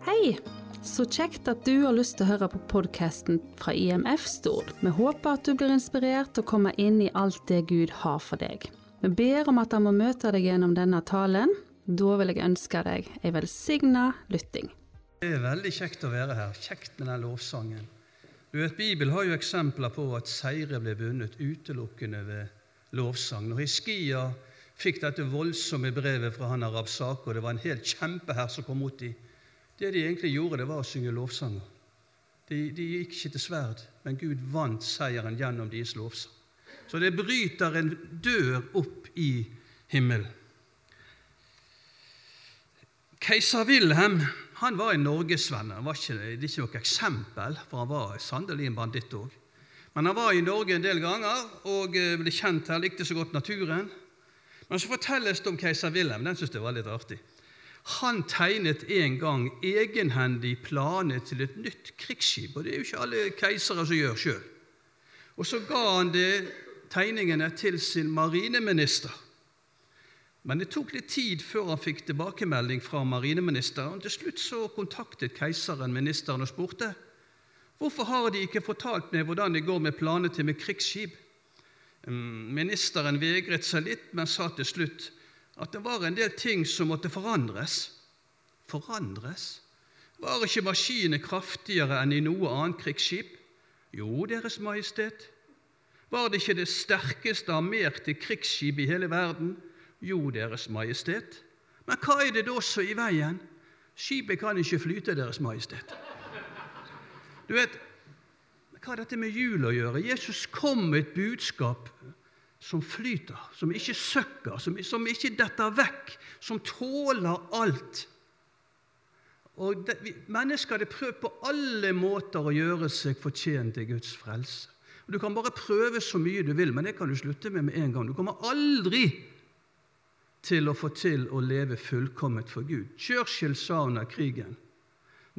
Hei! Så kjekt at du har lyst til å høre på podkasten fra IMF Stord. Vi håper at du blir inspirert og kommer inn i alt det Gud har for deg. Vi ber om at han må møte deg gjennom denne talen. Da vil jeg ønske deg ei velsigna lytting. Det er veldig kjekt å være her. Kjekt med den lovsangen. Du vet, Bibelen har jo eksempler på at seire ble vunnet utelukkende ved lovsang. Når Hiskia fikk dette voldsomme brevet fra han Arabsake, og det var en hel kjempehær som kom mot dem, det de egentlig gjorde, det var å synge lovsanger. De, de gikk ikke til sverd, men Gud vant seieren gjennom deres lovsang. Så det bryter en dør opp i himmelen. Keiser Wilhelm han var en norgesvenn. Han var ikke, det er ikke noe eksempel, for han var sannelig en banditt òg. Men han var i Norge en del ganger og eh, ble kjent her, likte så godt naturen. Men så fortelles det om keiser Wilhelm. Den syns jeg var litt artig. Han tegnet en gang egenhendig planer til et nytt krigsskip. Og det er jo ikke alle keisere som gjør sjøl. Og så ga han det tegningene til sin marineminister. Men det tok litt tid før han fikk tilbakemelding fra marineministeren. Til slutt så kontaktet keiseren ministeren og spurte hvorfor har de ikke fortalt meg hvordan det går med planene til med krigsskip. Mm, ministeren vegret seg litt, men sa til slutt at det var en del ting som måtte forandres. Forandres? Var ikke maskinene kraftigere enn i noe annet krigsskip? Jo, Deres Majestet. Var det ikke det sterkeste armerte krigsskip i hele verden? Jo, Deres Majestet. Men hva er det da er i veien? Skipet kan ikke flyte, Deres Majestet. Du vet, Hva har dette med jul å gjøre? Jesus kom med et budskap som flyter, som ikke søkker, som, som ikke detter vekk, som tåler alt. Og det, vi, Mennesker har prøvd på alle måter å gjøre seg fortjent til Guds frelse. Og Du kan bare prøve så mye du vil, men det kan du slutte med med en gang. Du kommer aldri til å få til å leve fullkomment for Gud. Churchill sa under krigen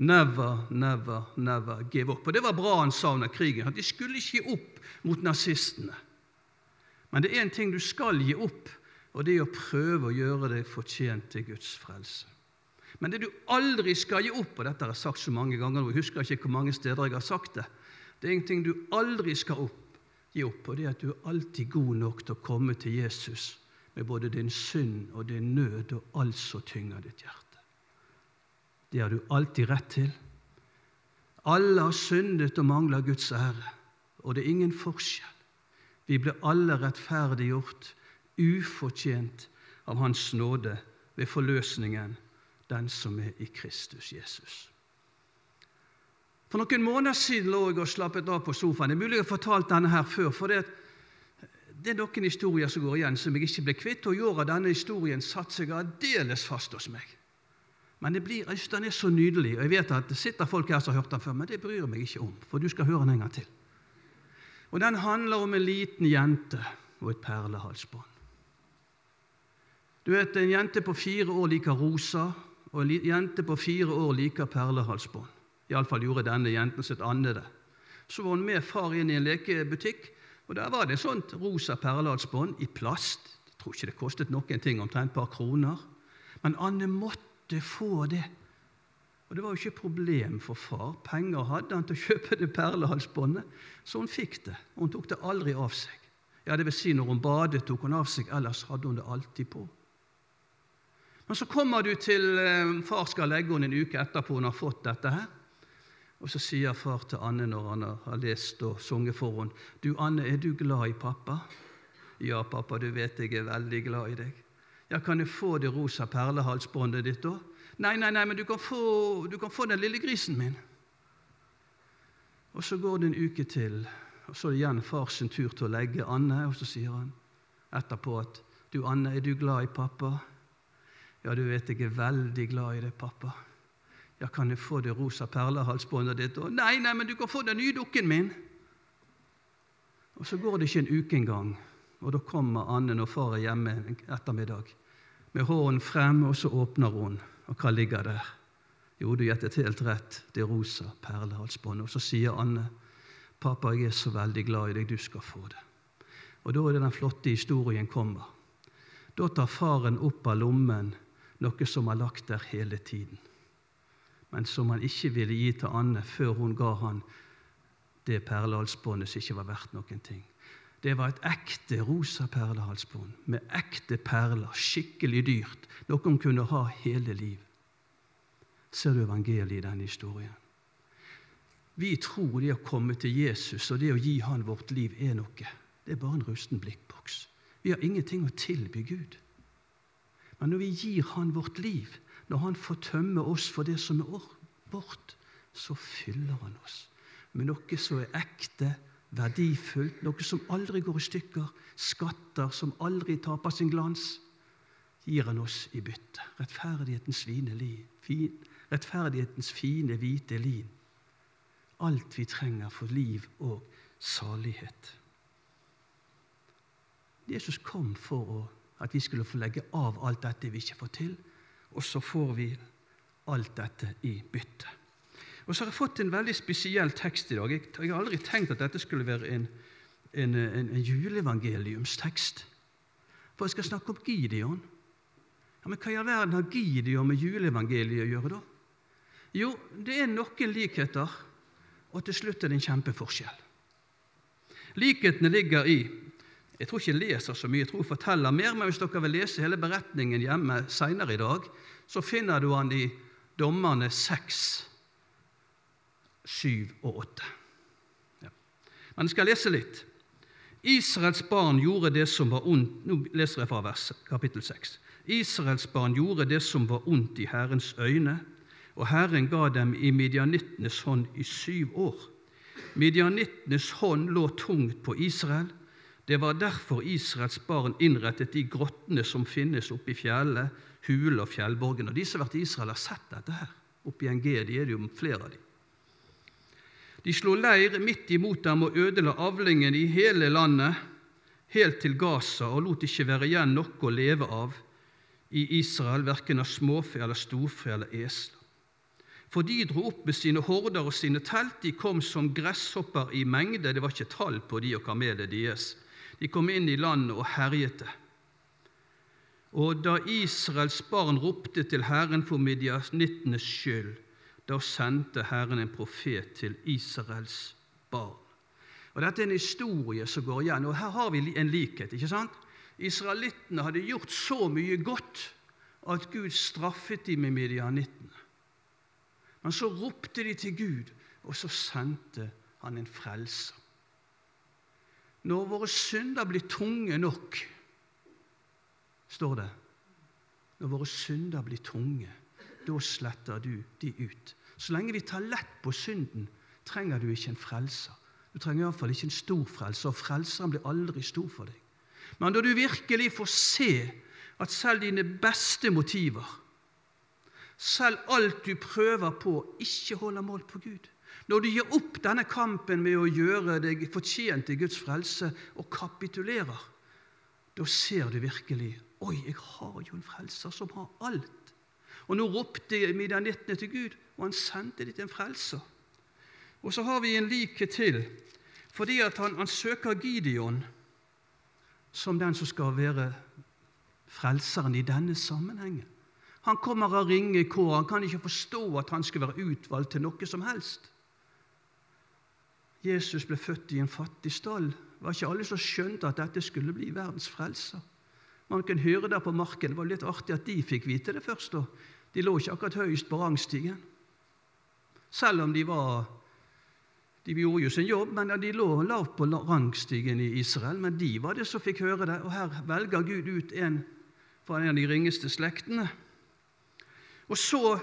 Never, never, never give up. Og Det var bra han sa under krigen, at de skulle ikke gi opp mot nazistene. Men det er en ting du skal gi opp, og det er å prøve å gjøre deg fortjent til Guds frelse. Men det du aldri skal gi opp, og dette har jeg sagt så mange ganger, og jeg husker ikke hvor mange steder jeg har sagt det, det er en ting du aldri skal opp, gi opp, og det er at du er alltid god nok til å komme til Jesus med både din synd og din nød og alt som tynger ditt hjerte. Det har du alltid rett til. Alle har syndet og mangler Guds ære, og det er ingen forskjell. Vi ble alle rettferdiggjort, ufortjent av Hans nåde ved forløsningen, den som er i Kristus Jesus. For noen måneder siden lå jeg og slappet av på sofaen. Det er mulig jeg har fortalt denne her før. for det, det er noen historier som går igjen, som jeg ikke ble kvitt. Og i år denne historien satt seg aldeles fast hos meg. Men det blir, den er så nydelig. og jeg vet at Det sitter folk her som har hørt den før, men det bryr jeg meg ikke om. For du skal høre den en gang til. Og Den handler om en liten jente og et perlehalsbånd. Du vet, En jente på fire år liker rosa, og en jente på fire år liker perlehalsbånd. Iallfall gjorde denne jenten sitt andre det. Så var hun med far inn i en lekebutikk, og der var det et sånt rosa perlehalsbånd i plast. Jeg tror ikke det kostet noen ting, omtrent et par kroner. Men Anne måtte få det. Og Det var jo ikke problem for far. Penger hadde han til å kjøpe det perlehalsbåndet, så hun fikk det. Og hun tok det aldri av seg. Ja, det vil si Når hun badet, tok hun av seg, ellers hadde hun det alltid på. Men så kommer du til eh, far skal legge henne en uke etterpå hun har fått dette her. Og så sier far til Anne når han har lest og sunget for henne, 'Du, Anne, er du glad i pappa?' 'Ja, pappa, du vet jeg er veldig glad i deg.' 'Ja, kan jeg få det rosa perlehalsbåndet ditt, da?' 'Nei, nei, nei, men du kan få, du kan få den lille grisen min.' Og så går det en uke til, og så er det igjen fars tur til å legge Anne, og så sier han etterpå at 'Du, Anne, er du glad i pappa?' 'Ja, du vet jeg er veldig glad i deg, pappa.' Ja, kan jeg få det rosa perlehalsbåndet ditt? Og, nei, nei, men du kan få den nye dukken min. Og Så går det ikke en uke engang, og da kommer Anne når far er hjemme en ettermiddag med hånden frem, og så åpner hun. Og hva ligger der? Jo, du gjettet helt rett. Det er rosa perlehalsbånd. Og så sier Anne, 'Pappa, jeg er så veldig glad i deg. Du skal få det.' Og da er det den flotte historien kommer. Da tar faren opp av lommen noe som har lagt der hele tiden. men som han ikke ville gi til Anne før hun ga han det perlehalsbåndet som ikke var verdt noen ting. Det var et ekte rosa perlehalsbånd med ekte perler, skikkelig dyrt, noe hun kunne ha hele livet. Ser du evangeliet i denne historien? Vi tror det å komme til Jesus og det å gi han vårt liv er noe. Det er bare en rusten blikkboks. Vi har ingenting å tilby Gud. Men når vi gir Han vårt liv, når Han får tømme oss for det som er vårt, så fyller Han oss med noe som er ekte, verdifullt, noe som aldri går i stykker, skatter som aldri taper sin glans, gir Han oss i bytte. Rettferdighetens fine liv, fin, rettferdighetens fine, hvite lin. Alt vi trenger for liv og salighet. Jesus kom for at vi skulle få legge av alt dette vi ikke får til, og så får vi alt dette i bytte. Og så har jeg fått en veldig spesiell tekst i dag. Jeg, har aldri tenkt at dette skulle være en, en, en, en juleevangeliumstekst. For jeg skal snakke om Gideon. Ja, men Hva i all verden har Gideon med juleevangeliet å gjøre, da? Jo, det er noen likheter, og til slutt er det en kjempeforskjell. Likhetene ligger i jeg tror ikke jeg leser så mye, jeg tror jeg forteller mer, men hvis dere vil lese hele beretningen hjemme seinere i dag, så finner du han i Dommerne 6, 7 og 8. Ja. Men jeg skal lese litt. Israels barn gjorde det som var ondt Nå leser jeg fra vers, kapittel 6. Israels barn gjorde det som var ondt i Herrens øyne, og Herren ga dem i midjanittenes hånd i syv år. Midjanittenes hånd lå tungt på Israel, det var derfor Israels barn innrettet de grottene som finnes oppe i fjellet, huler og fjellborgene. Og de som har vært i Israel, har sett dette her. Oppe i de er det jo flere av dem. De slo leir midt imot dem og ødela avlingen i hele landet, helt til Gaza, og lot ikke være igjen noe å leve av i Israel, verken av småfe eller storfe eller esler. For de dro opp med sine horder og sine telt, de kom som gresshopper i mengde, det var ikke tall på de og kamelet deres. De kom inn i landet og herjet det. Og da Israels barn ropte til Herren for midjanittenes skyld, da sendte Herren en profet til Israels barn. Og Dette er en historie som går igjen, og her har vi en likhet. ikke sant? Israelittene hadde gjort så mye godt at Gud straffet dem med midianittene. Men så ropte de til Gud, og så sendte han en frelser. Når våre synder blir tunge nok, står det Når våre synder blir tunge, da sletter du de ut. Så lenge vi tar lett på synden, trenger du ikke en frelser. Du trenger iallfall ikke en stor frelser, og frelseren blir aldri stor for deg. Men når du virkelig får se at selv dine beste motiver, selv alt du prøver på, ikke holder mål på Gud, når du gir opp denne kampen med å gjøre deg fortjent til Guds frelse og kapitulerer, da ser du virkelig Oi, jeg har jo en frelser som har alt. Og nå ropte midjanittene til Gud, og han sendte dem til en frelser. Og så har vi en likhet til, fordi at han, han søker Gideon som den som skal være frelseren i denne sammenhengen. Han kommer av ringe kår, han kan ikke forstå at han skal være utvalgt til noe som helst. Jesus ble født i en fattig stall, Det var ikke alle som skjønte at dette skulle bli verdens frelser. Man kunne høre der på marken. Det var litt artig at de fikk vite det først. da. De lå ikke akkurat høyest på rangstigen. Selv om de var De gjorde jo sin jobb, men de lå lavt på rangstigen i Israel. Men de var det som fikk høre det. Og her velger Gud ut en fra en av de ringeste slektene. Og så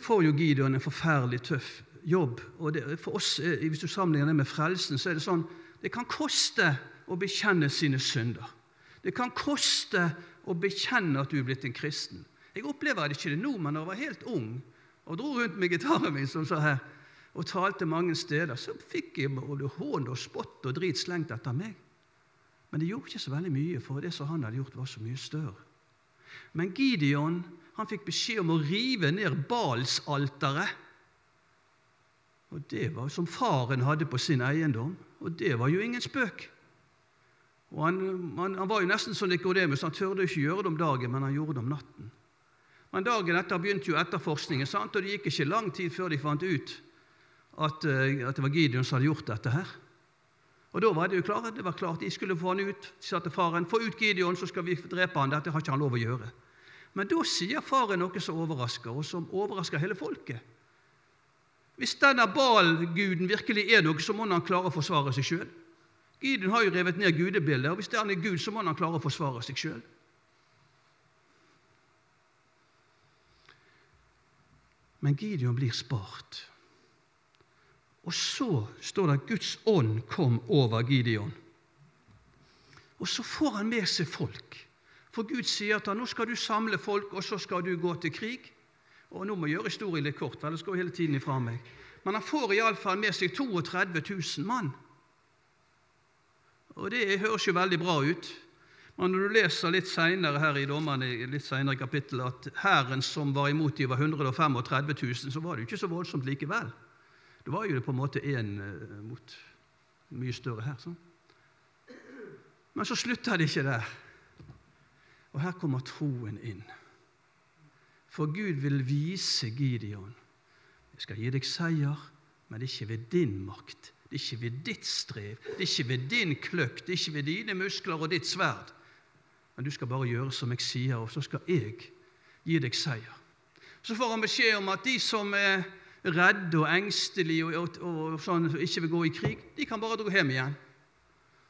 får jo Gideon en forferdelig tøff jobb. og det, For oss, eh, Hvis du sammenligner det med frelsen, så er det sånn det kan koste å bekjenne sine synder. Det kan koste å bekjenne at du er blitt en kristen. Jeg opplever det ikke det nå, men da jeg var helt ung og dro rundt med gitaren min som så her, og talte mange steder, så fikk jeg både hån og spott og drit slengt etter meg. Men det gjorde ikke så veldig mye, for det som han hadde gjort, var så mye større. Men Gideon han fikk beskjed om å rive ned Balsalteret og Det var som faren hadde på sin eiendom, og det var jo ingen spøk. Og Han, han, han var jo nesten som Nikodemus, han tørde ikke gjøre det om dagen, men han gjorde det om natten. Men dagen etter begynte jo etterforskningen, sant? og det gikk ikke lang tid før de fant ut at, eh, at det var Gideon som hadde gjort dette her. Og da var det jo klart, det var klart, De skulle få han ut. De sa til faren få ut Gideon, så skal vi drepe han. Dette har ikke han lov å gjøre. Men da sier faren noe som overrasker, og som overrasker hele folket. Hvis denne Baal-guden virkelig er noe, så må han klare å forsvare seg sjøl. Gideon har jo revet ned gudebildet, og hvis det er gud, så må han klare å forsvare seg sjøl. Men Gideon blir spart. Og så står det at Guds ånd kom over Gideon. Og så får han med seg folk. For Gud sier at nå skal du samle folk, og så skal du gå til krig. Og Nå må jeg gjøre historien litt kort, ellers går hele tiden ifra meg. Men han får iallfall med seg 32 000 mann. Og det høres jo veldig bra ut. Men når du leser litt senere her i dommerne, litt senere i kapittel, at hæren som var imot dem, var 135 000, så var det jo ikke så voldsomt likevel. Det var jo på en måte én eh, mot mye større her. sånn. Men så slutter det ikke der. Og her kommer troen inn. For Gud vil vise Gideon jeg skal gi deg seier, men det er ikke ved din makt. Det er ikke ved ditt strev, det er ikke ved din kløkt, det er ikke ved dine muskler og ditt sverd. Men du skal bare gjøre som jeg sier, og så skal jeg gi deg seier. Så får han beskjed om at de som er redde og engstelige og, og, og sånn, ikke vil gå i krig, de kan bare dra hjem igjen.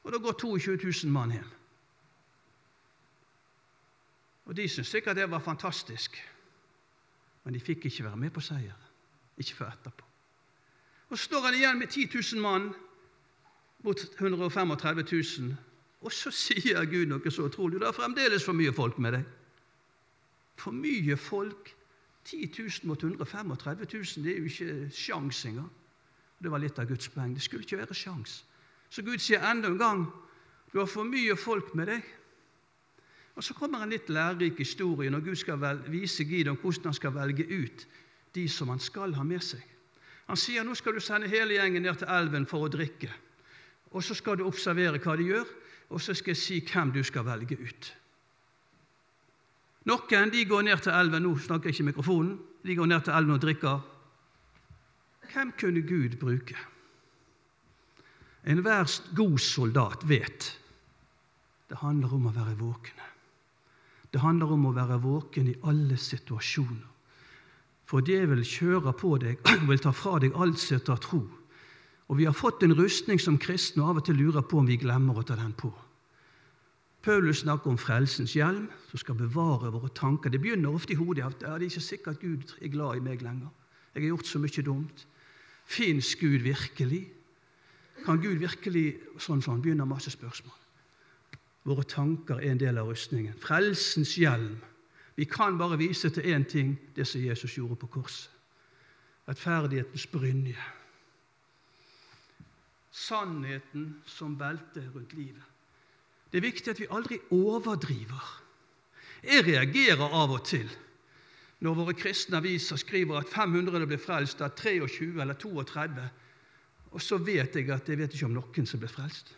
Og da går 22 000 mann hjem. Og De syntes sikkert det var fantastisk, men de fikk ikke være med på seier. Ikke før etterpå. Og Så står han igjen med 10 000 mann mot 135 000. Og så sier Gud noe så utrolig. Det er fremdeles for mye folk med deg. For mye folk 10 000 mot 135 000, det er jo ikke sjans engang. Det var litt av Guds poeng. Det skulle ikke være sjans. Så Gud sier enda en gang du har for mye folk med deg. Og Så kommer en litt lærerik historie når Gud skal vel, vise Gideon hvordan han skal velge ut de som han skal ha med seg. Han sier nå skal du sende hele gjengen ned til elven for å drikke. Og Så skal du observere hva de gjør, og så skal jeg si hvem du skal velge ut. Noen de går ned til elven nå snakker jeg ikke mikrofonen, de går ned til elven og drikker. Hvem kunne Gud bruke? Enhver god soldat vet det handler om å være våkne. Det handler om å være våken i alle situasjoner. For djevel kjører på deg vil ta fra deg alt som av tro. Og vi har fått en rustning som kristne og av og til lurer på om vi glemmer å ta den på. Paulus snakker om frelsens hjelm, som skal bevare våre tanker. Det begynner ofte i hodet at det ikke sikkert Gud er glad i meg lenger. Jeg har gjort så mye dumt. Fins Gud virkelig? Kan Gud virkelig Sånn, sånn. Begynner masse spørsmål. Våre tanker er en del av rustningen. Frelsens hjelm. Vi kan bare vise til én ting, det som Jesus gjorde på korset. Rettferdighetens brynje. Sannheten som belter rundt livet. Det er viktig at vi aldri overdriver. Jeg reagerer av og til når våre kristne aviser skriver at 500 blir frelst av 23 eller 32, og så vet jeg at jeg vet ikke om noen som blir frelst.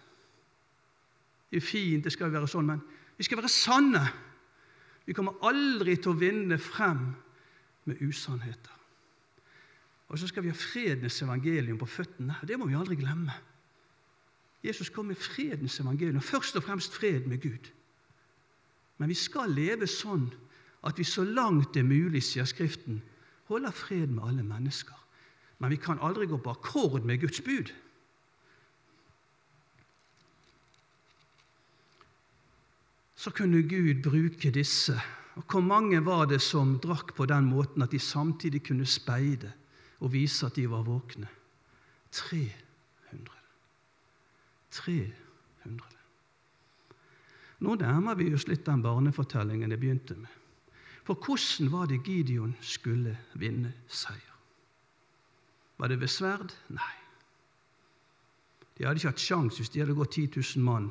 Det er fint, det skal jo være sånn, men vi skal være sanne. Vi kommer aldri til å vinne frem med usannheter. Og så skal vi ha fredens evangelium på føttene. Det må vi aldri glemme. Jesus kom med fredens evangelium, først og fremst fred med Gud. Men vi skal leve sånn at vi så langt det er mulig, sier Skriften, holder fred med alle mennesker. Men vi kan aldri gå på akkord med Guds bud. Så kunne Gud bruke disse. Og Hvor mange var det som drakk på den måten at de samtidig kunne speide og vise at de var våkne? Tre. 300. Nå nærmer vi oss litt den barnefortellingen jeg begynte med. For hvordan var det Gideon skulle vinne seier? Var det ved sverd? Nei. De hadde ikke hatt sjans hvis de hadde gått 10 000 mann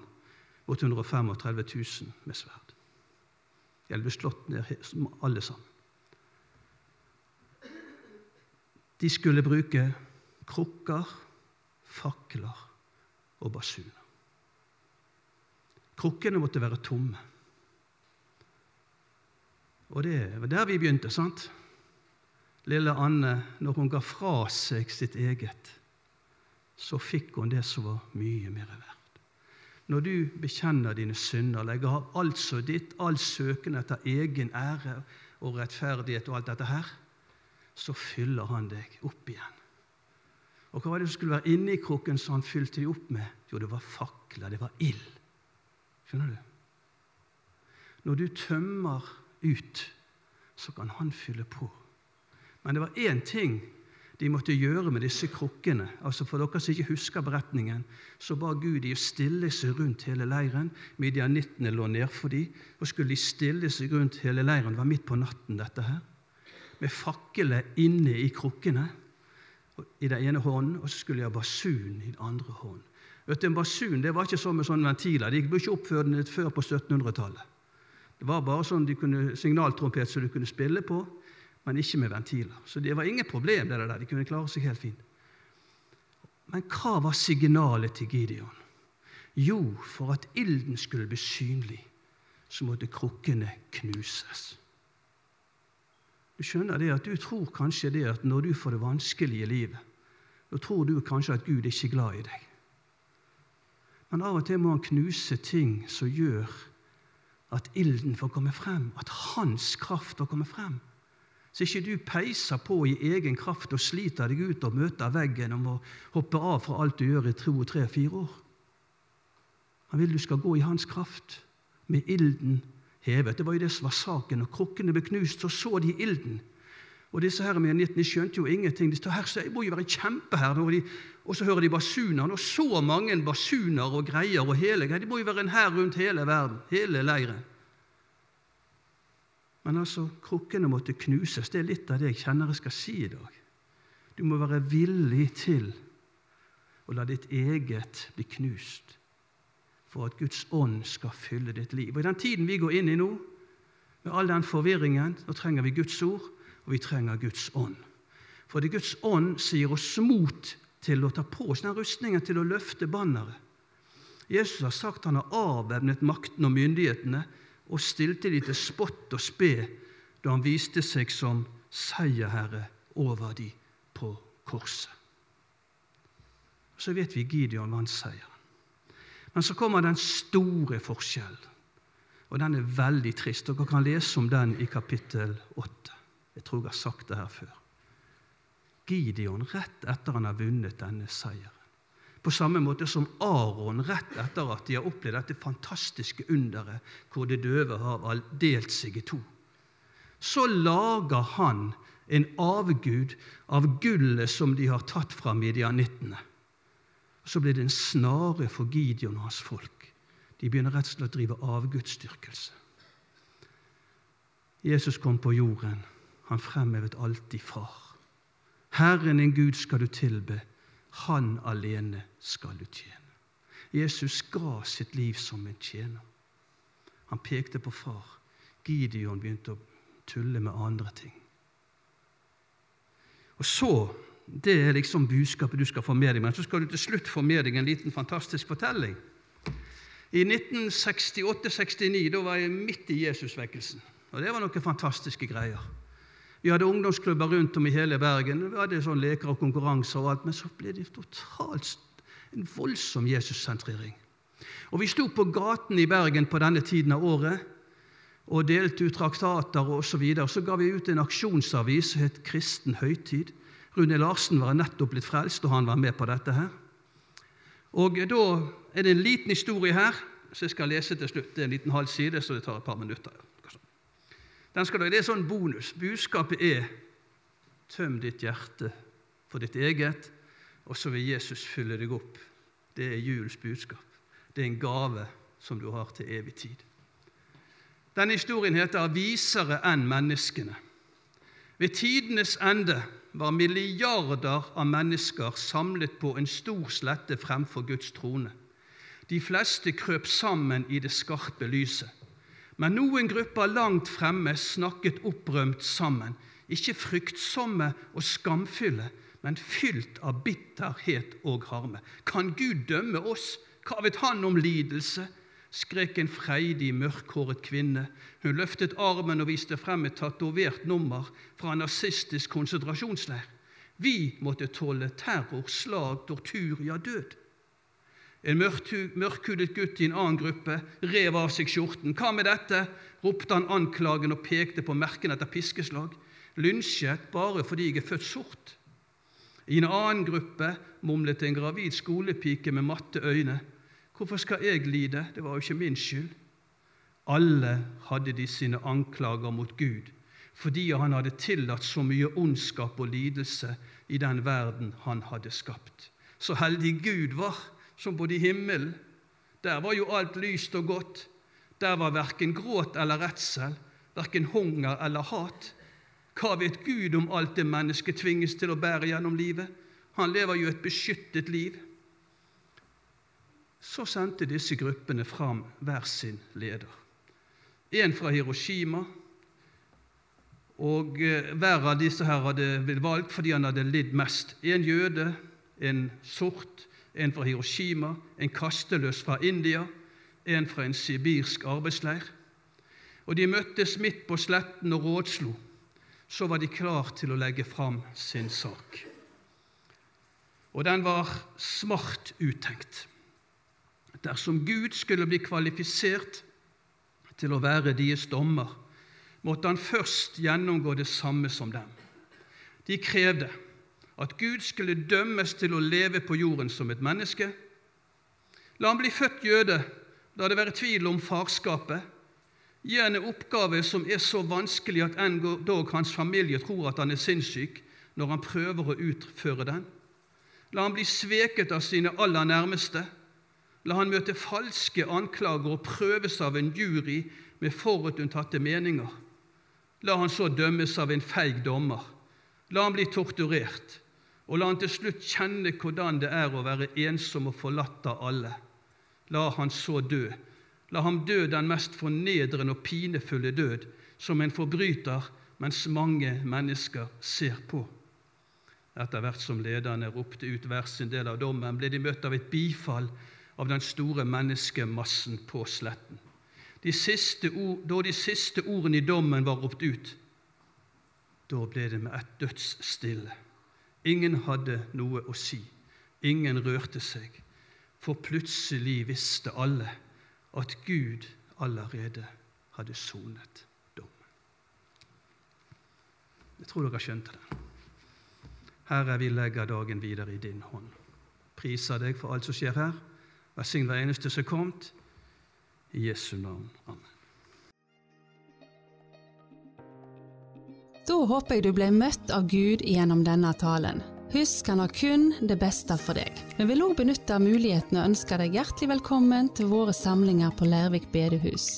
mot 135 000 med sverd. De hadde blitt slått ned alle sammen. De skulle bruke krukker, fakler og basun. Krukkene måtte være tomme. Og det var der vi begynte, sant? Lille Anne, når hun ga fra seg sitt eget, så fikk hun det som var mye mer verdt. Når du bekjenner dine synder, legger av alt som ditt, all søken etter egen ære og rettferdighet og alt dette her, så fyller han deg opp igjen. Og hva var det som skulle være inni krukken som han fylte dem opp med? Jo, det var fakler, det var ild. Skjønner du? Når du tømmer ut, så kan han fylle på. Men det var én ting de måtte gjøre med disse krukkene. Altså For dere som ikke husker beretningen, så ba Gud de å stille seg rundt hele leiren. Midjanittene lå nedfor dem, og skulle de stille seg rundt hele leiren. Det var midt på natten, dette her. Med fakkelet inne i krukkene i den ene hånden, og så skulle jeg ha basun i den andre hånden. Vet du, En basun det var ikke sånn med sånne ventiler. De ble ikke oppført før på 1700-tallet. Det var bare sånn de kunne, signaltrompet som du kunne spille på, men ikke med ventiler. Så det var ingen problem. det der. De kunne klare seg helt fint. Men hva var signalet til Gideon? Jo, for at ilden skulle bli synlig, så måtte krukkene knuses. Du skjønner det at du tror kanskje det at når du får det vanskelig i livet, da tror du kanskje at Gud er ikke glad i deg. Men av og til må han knuse ting som gjør at ilden får komme frem, at hans kraft får komme frem. Så ikke du peiser på i egen kraft og sliter deg ut og møter veggen og må hoppe av fra alt du gjør i to, tre, fire år. Han vil du skal gå i hans kraft, med ilden hevet. Det var jo det som var saken. Når krukkene ble knust, så så de ilden. Og disse her de skjønte jo ingenting. De står her, så jeg må jo være kjempe her. Og så hører de basunene, og så mange basuner og greier og hele Det må jo være en hær rundt hele verden, hele leiren. Men altså, krukkene måtte knuses. Det er litt av det jeg kjenner jeg skal si i dag. Du må være villig til å la ditt eget bli knust for at Guds ånd skal fylle ditt liv. Og I den tiden vi går inn i nå, med all den forvirringen, så trenger vi Guds ord, og vi trenger Guds ånd. For det Guds ånd gir oss mot til å ta på oss den rustningen til å løfte banneret. Jesus har sagt han har avvæpnet makten og myndighetene og stilte de til spott og spe da han viste seg som seierherre over de på korset. Så vet vi Gideon vant seieren. Men så kommer den store forskjellen, og den er veldig trist. Dere kan lese om den i kapittel 8. Jeg tror jeg har sagt det her før. Gideon rett etter han har vunnet denne seieren. På samme måte som Aron rett etter at de har opplevd dette fantastiske underet hvor det døve har delt seg i to. Så lager han en avgud av gullet som de har tatt fra midianittene. Så blir det en snare for Gideon og hans folk. De begynner rett og slett å drive avgudsdyrkelse. Jesus kom på jorden. Han fremhevet alltid Far. Herren din Gud skal du tilbe. Han alene skal du tjene. Jesus ga sitt liv som en tjener. Han pekte på far. Gideon begynte å tulle med andre ting. Og så, Det er liksom budskapet du skal få med deg. Men så skal du til slutt få med deg en liten fantastisk fortelling. I 1968-69 da var jeg midt i Jesusvekkelsen. Og det var noen fantastiske greier. Vi hadde ungdomsklubber rundt om i hele Bergen. Vi hadde sånn leker og konkurranser og alt, Men så ble det totalt en voldsom Jesus-sentrering. Og Vi sto på gaten i Bergen på denne tiden av året og delte ut traktater osv. Så, videre. så ga vi ut en aksjonsavis som het Kristen høytid. Rune Larsen var nettopp blitt frelst, og han var med på dette. her. Og Da er det en liten historie her som jeg skal lese til slutt. Det er en liten halv side, så det tar et par minutter. Skal, det er sånn bonus. Budskapet er tøm ditt hjerte for ditt eget, og så vil Jesus fylle deg opp. Det er julens budskap. Det er en gave som du har til evig tid. Denne historien heter 'Visere enn menneskene'. Ved tidenes ende var milliarder av mennesker samlet på en stor slette fremfor Guds trone. De fleste krøp sammen i det skarpe lyset. Men noen grupper langt fremme snakket opprømt sammen, ikke fryktsomme og skamfulle, men fylt av bitterhet og harme. Kan Gud dømme oss? Hva vet Han om lidelse? Skrek en freidig, mørkhåret kvinne. Hun løftet armen og viste frem et tatovert nummer fra en nazistisk konsentrasjonsleir. Vi måtte tåle terror, slag, tortur, ja, død. En mørkhudet gutt i en annen gruppe rev av seg skjorten. Hva med dette? ropte han anklagen og pekte på merkene etter piskeslag. Lynsjet bare fordi jeg er født sort. I en annen gruppe mumlet en gravid skolepike med matte øyne. Hvorfor skal jeg lide? Det var jo ikke min skyld. Alle hadde de sine anklager mot Gud fordi han hadde tillatt så mye ondskap og lidelse i den verden han hadde skapt. Så heldig Gud var, som bodde i himmelen. Der var jo alt lyst og godt. Der var verken gråt eller redsel, verken hunger eller hat. Hva vet Gud om alt det mennesket tvinges til å bære gjennom livet? Han lever jo et beskyttet liv. Så sendte disse gruppene fram hver sin leder. En fra Hiroshima. Og eh, hver av disse her hadde blitt valgt fordi han hadde lidd mest. En jøde, en sort, en fra Hiroshima, en kasteløs fra India, en fra en sibirsk arbeidsleir. Og De møttes midt på sletten og rådslo. Så var de klar til å legge fram sin sak. Og den var smart uttenkt. Dersom Gud skulle bli kvalifisert til å være deres dommer, måtte han først gjennomgå det samme som dem. De krevde at Gud skulle dømmes til å leve på jorden som et menneske. La han bli født jøde, la det være tvil om farskapet. Gi henne oppgave som er så vanskelig at endog hans familie tror at han er sinnssyk når han prøver å utføre den. La han bli sveket av sine aller nærmeste. La han møte falske anklager og prøves av en jury med forutunntatte meninger. La han så dømmes av en feig dommer. La han bli torturert, og la han til slutt kjenne hvordan det er å være ensom og forlatt av alle. La han så dø. La ham dø den mest fornedrende og pinefulle død, som en forbryter, mens mange mennesker ser på. Etter hvert som lederne ropte ut hver sin del av dommen, ble de møtt av et bifall av den store menneskemassen på sletten. De ord, da de siste ordene i dommen var ropt ut, da ble det med ett dødsstille. Ingen hadde noe å si. Ingen rørte seg. For plutselig visste alle at Gud allerede hadde sonet dommen. Jeg tror dere skjønte det. Herre, vi legger dagen videre i din hånd. Priser deg for alt som skjer her. Velsign hver eneste som er kommet. I Jesu navn. Amen. Da håper jeg du ble møtt av Gud gjennom denne talen. Husk, han har kun det beste for deg. Vi vil òg benytte muligheten og ønske deg hjertelig velkommen til våre samlinger på Lærvik bedehus.